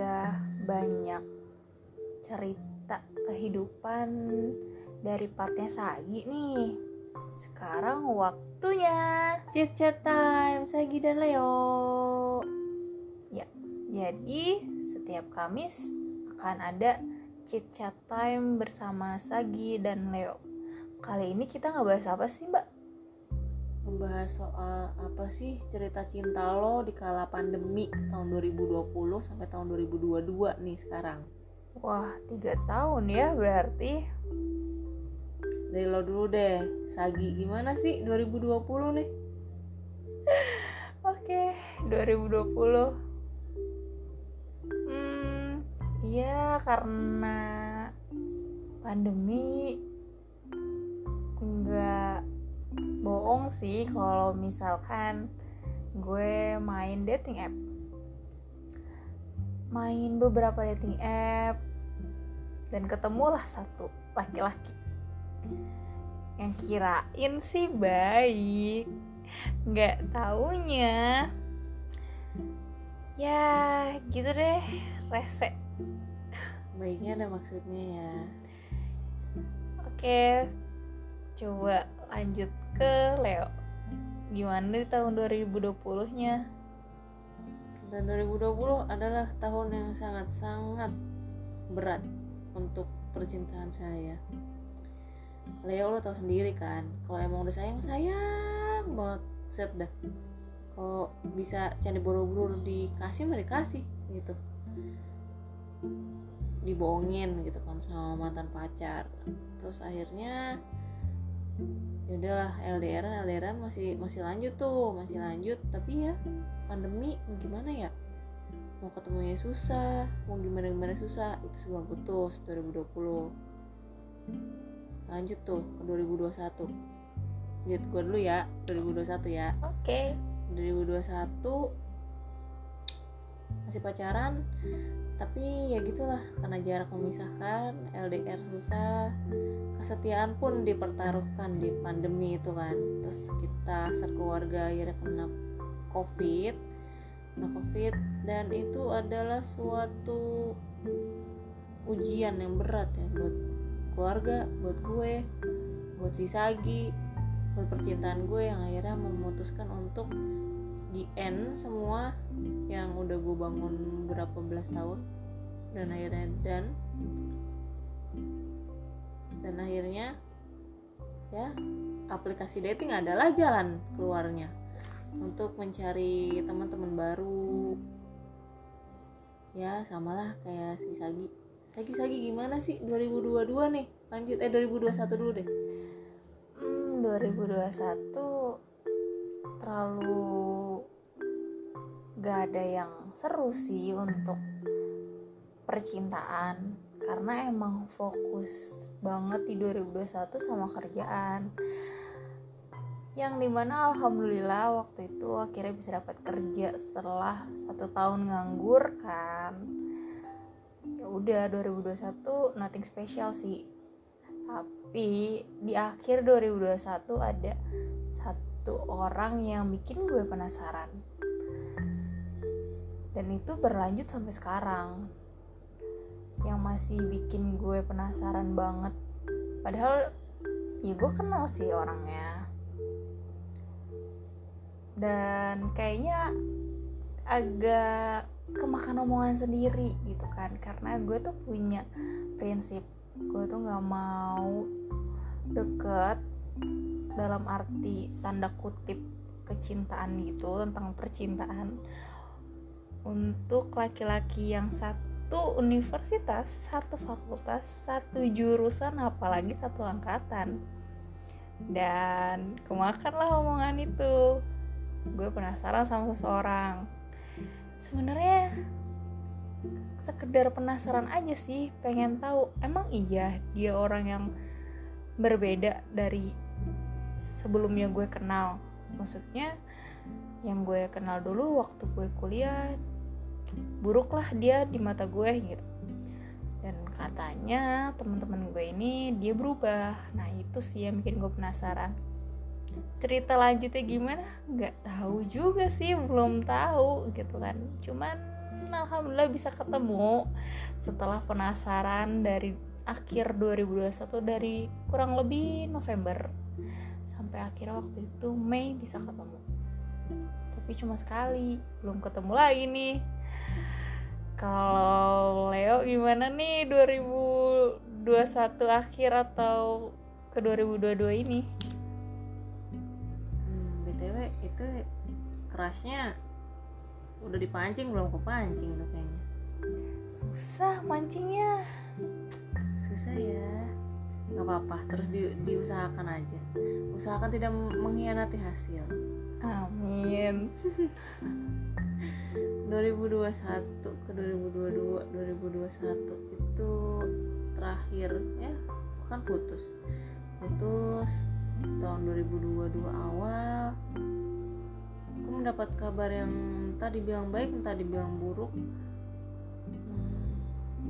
udah banyak cerita kehidupan dari partnya Sagi nih. Sekarang waktunya chit chat time Sagi dan Leo. Ya, jadi setiap Kamis akan ada chit chat time bersama Sagi dan Leo. Kali ini kita ngebahas apa sih, Mbak? Ngebahas soal apa sih cerita cinta lo di kala pandemi tahun 2020 sampai tahun 2022 nih sekarang. Wah, tiga tahun ya berarti. Dari lo dulu deh, Sagi gimana sih 2020 nih? Oke, 2020. Hmm, ya karena pandemi nggak bohong sih kalau misalkan gue main dating app. Main beberapa dating app dan ketemulah satu laki-laki yang kirain sih baik. Nggak taunya. Ya gitu deh rese. Baiknya ada maksudnya ya. oke coba lanjut ke Leo gimana di tahun 2020 nya Dan 2020 adalah tahun yang sangat-sangat berat untuk percintaan saya. Leo lo tau sendiri kan, kalau emang udah sayang sayang banget, set dah. Kalau bisa candi borobudur dikasih mah dikasih gitu. Dibohongin gitu kan sama mantan pacar. Terus akhirnya ya udahlah LDRan LDRan masih masih lanjut tuh masih lanjut. Tapi ya pandemi mau gimana ya? Mau ketemunya susah mau gimana gimana susah. Itu sebelum putus 2020 lanjut tuh ke 2021 lanjut gue dulu ya 2021 ya. Oke. 2021 masih pacaran tapi ya gitulah karena jarak memisahkan LDR susah kesetiaan pun dipertaruhkan di pandemi itu kan. Terus kita sekeluarga akhirnya kena covid kena covid dan itu adalah suatu ujian yang berat ya buat keluarga buat gue buat si Sagi buat percintaan gue yang akhirnya memutuskan untuk di end semua yang udah gue bangun berapa belas tahun. Dan akhirnya dan dan akhirnya ya aplikasi dating adalah jalan keluarnya untuk mencari teman-teman baru. Ya samalah kayak si Sagi. Sagi Sagi gimana sih 2022 nih? Lanjut eh 2021 dulu deh. Hmm, 2021 terlalu gak ada yang seru sih untuk percintaan. Karena emang fokus banget di 2021 sama kerjaan. Yang di mana alhamdulillah waktu itu akhirnya bisa dapat kerja setelah satu tahun nganggur kan. Ya udah 2021 nothing special sih. Tapi di akhir 2021 ada satu orang yang bikin gue penasaran dan itu berlanjut sampai sekarang. Yang masih bikin gue penasaran banget. Padahal ya gue kenal sih orangnya. Dan kayaknya agak kemakan omongan sendiri gitu kan. Karena gue tuh punya prinsip. Gue tuh nggak mau deket dalam arti tanda kutip kecintaan gitu tentang percintaan untuk laki-laki yang satu universitas, satu fakultas, satu jurusan, apalagi satu angkatan. Dan kemakanlah omongan itu. Gue penasaran sama seseorang. Sebenarnya sekedar penasaran aja sih, pengen tahu emang iya dia orang yang berbeda dari sebelumnya gue kenal. Maksudnya yang gue kenal dulu waktu gue kuliah buruklah dia di mata gue gitu. Dan katanya teman-teman gue ini dia berubah. Nah itu sih yang bikin gue penasaran. Cerita lanjutnya gimana? Nggak tahu juga sih belum tahu gitu kan. Cuman alhamdulillah bisa ketemu setelah penasaran dari akhir 2021 dari kurang lebih November. Sampai akhirnya waktu itu Mei bisa ketemu tapi cuma sekali belum ketemu lagi nih. Kalau Leo gimana nih 2021 akhir atau ke 2022 ini? Hmm, btw itu kerasnya udah dipancing belum kepancing tuh kayaknya. Susah mancingnya. Susah ya. Nggak apa-apa terus di, diusahakan aja. Usahakan tidak mengkhianati hasil amin. 2021 ke 2022 2021 itu terakhir ya kan putus. Putus tahun 2022 awal. Aku mendapat kabar yang tadi bilang baik entah dibilang buruk. Hmm,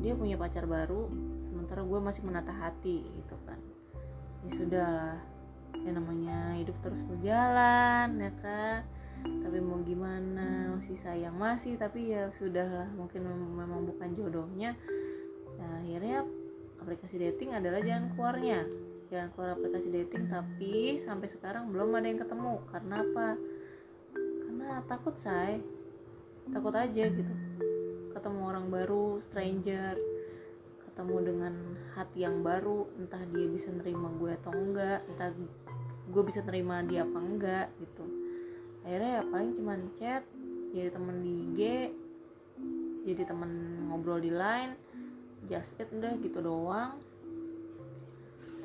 dia punya pacar baru sementara gue masih menata hati gitu kan. Ya sudah lah ya namanya hidup terus berjalan ya kan? Tapi mau gimana masih sayang masih tapi ya sudahlah mungkin memang bukan jodohnya. Nah, akhirnya aplikasi dating adalah jalan keluarnya. Jalan keluar aplikasi dating tapi sampai sekarang belum ada yang ketemu. Karena apa? Karena takut say. Takut aja gitu. Ketemu orang baru stranger ketemu dengan hati yang baru entah dia bisa nerima gue atau enggak entah gue bisa nerima dia apa enggak gitu. Akhirnya ya paling cuman chat jadi temen di IG jadi temen ngobrol di line just it udah gitu doang.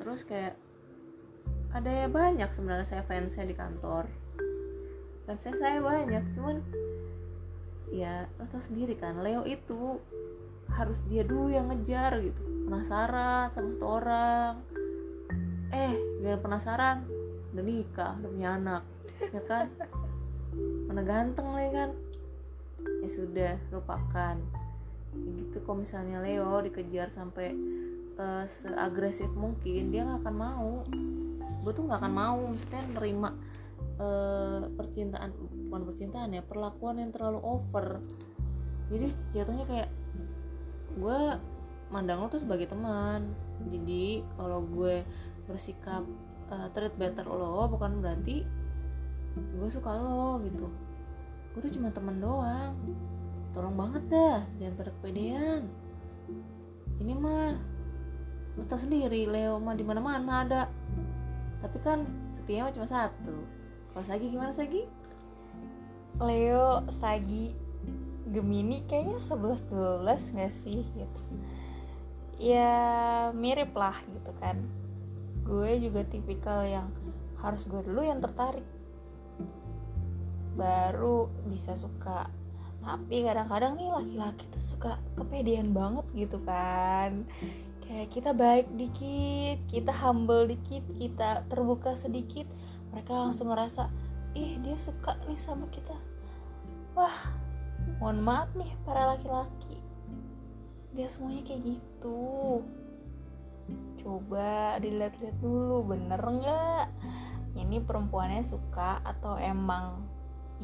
Terus kayak ada ya banyak sebenarnya saya fansnya di kantor. Fansnya saya banyak cuman ya lo tau sendiri kan Leo itu harus dia dulu yang ngejar gitu. Penasaran sama satu orang. Eh gak penasaran udah nikah udah punya anak ya kan? Mana ganteng lah kan? Ya sudah lupakan. Ya gitu kalau misalnya Leo dikejar sampai uh, seagresif mungkin dia nggak akan mau. Gue tuh nggak akan mau maksudnya nerima uh, percintaan bukan percintaan ya perlakuan yang terlalu over. Jadi jatuhnya kayak gue mandang lo tuh sebagai teman. Jadi kalau gue bersikap uh, treat better lo bukan berarti gue suka lo gitu. Gue tuh cuma temen doang. Tolong banget dah jangan pada kepedean. Ini mah lo tau sendiri Leo mah di mana mana ada. Tapi kan setia mah cuma satu. Kalau Sagi gimana Sagi? Leo Sagi Gemini kayaknya 11 12 gak sih gitu. Ya mirip lah gitu kan. Gue juga tipikal yang harus gue dulu yang tertarik. Baru bisa suka. Tapi kadang-kadang nih laki-laki tuh suka kepedean banget gitu kan. Kayak kita baik dikit kita humble dikit kita terbuka sedikit mereka langsung ngerasa ih dia suka nih sama kita. Wah mohon maaf nih para laki-laki. Dia semuanya kayak gitu. Coba dilihat-lihat dulu bener nggak? Ini perempuannya suka atau emang?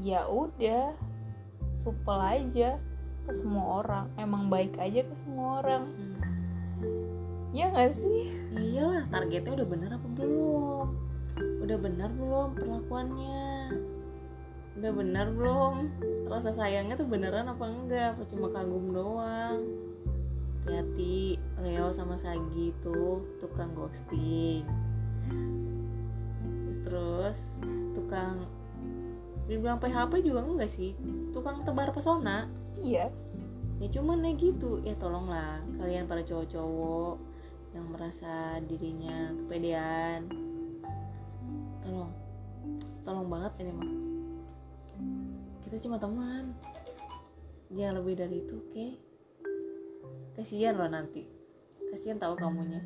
Ya udah supel aja ke semua orang. Emang baik aja ke semua orang. Hmm. Ya gak sih? Ya iyalah targetnya udah bener apa belum? Udah benar belum perlakuannya udah benar belum? Rasa sayangnya tuh beneran apa enggak? Apa cuma kagum doang? Hati-hati Leo sama Sagi tuh tukang ghosting. Terus tukang dibilang PHP juga enggak sih? Tukang tebar pesona. Iya. Ya cuman ya gitu. Ya tolonglah kalian para cowok-cowok yang merasa dirinya kepedean. Tolong. Tolong banget ini mah kita cuma teman. Jangan lebih dari itu oke. Okay? kasihan loh nanti. Kasihan tahu kamunya.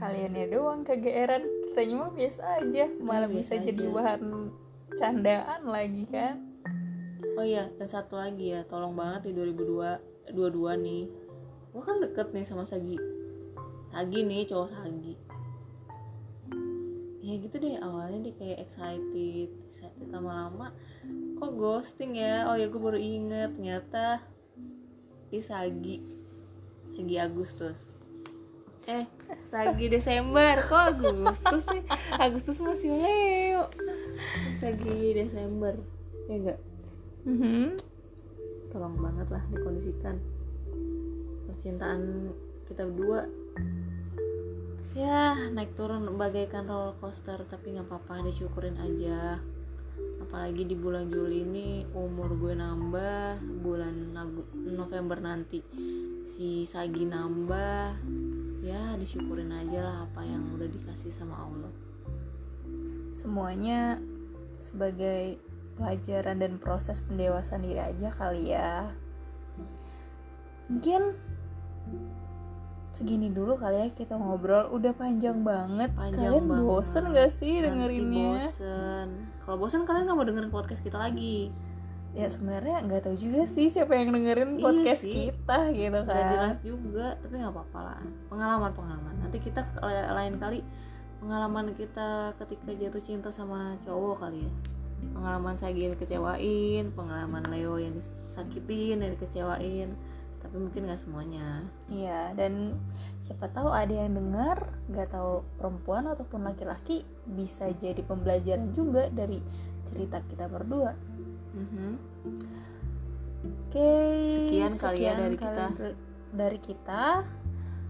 Kaliannya doang kegeeran. Kitanya mah biasa aja. Malah ya, bisa aja. jadi bahan candaan lagi kan. Oh iya dan satu lagi ya. Tolong banget di 2002 22 nih. Gue kan deket nih sama Sagi. Sagi nih cowok Sagi ya gitu deh awalnya dia kayak excited excited lama-lama. Kok ghosting ya? Oh ya gue baru inget ternyata Isagi Sagi Agustus. Eh Sagi Desember kok Agustus sih? Agustus masih Leo. Sagi Desember ya enggak Mhm. tolong banget lah dikondisikan. Percintaan kita berdua. Ya naik turun bagaikan roller coaster tapi nggak apa-apa disyukurin aja. Apalagi di bulan Juli ini umur gue nambah bulan November nanti si Sagi nambah. Ya disyukurin aja lah apa yang udah dikasih sama Allah. Semuanya sebagai pelajaran dan proses pendewasaan diri aja kali ya. Mungkin segini dulu kali ya kita ngobrol. Udah panjang banget. Panjang kalian banget. bosen gak sih Nanti dengerinnya? bosen. Kalau bosen kalian nggak mau dengerin podcast kita lagi. Ya sebenarnya nggak tahu juga sih siapa yang dengerin Iya podcast sih. kita gitu kan. Gak jelas juga tapi nggak apa-apa lah. Pengalaman pengalaman nanti kita ke- lain kali pengalaman kita ketika jatuh cinta sama cowok kali ya. Pengalaman saya yang dikecewain pengalaman Leo yang disakitin yang dikecewain tapi mungkin nggak semuanya Iya, dan siapa tahu ada yang dengar, nggak tahu perempuan ataupun laki-laki bisa jadi pembelajaran juga dari cerita kita berdua. Mhm. Oke, Sekian kali ya dari kali kita. Dari kita,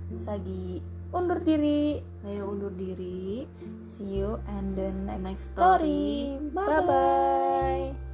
Sagi undur diri. Leo undur diri See you and the next, Next story. story. Bye bye.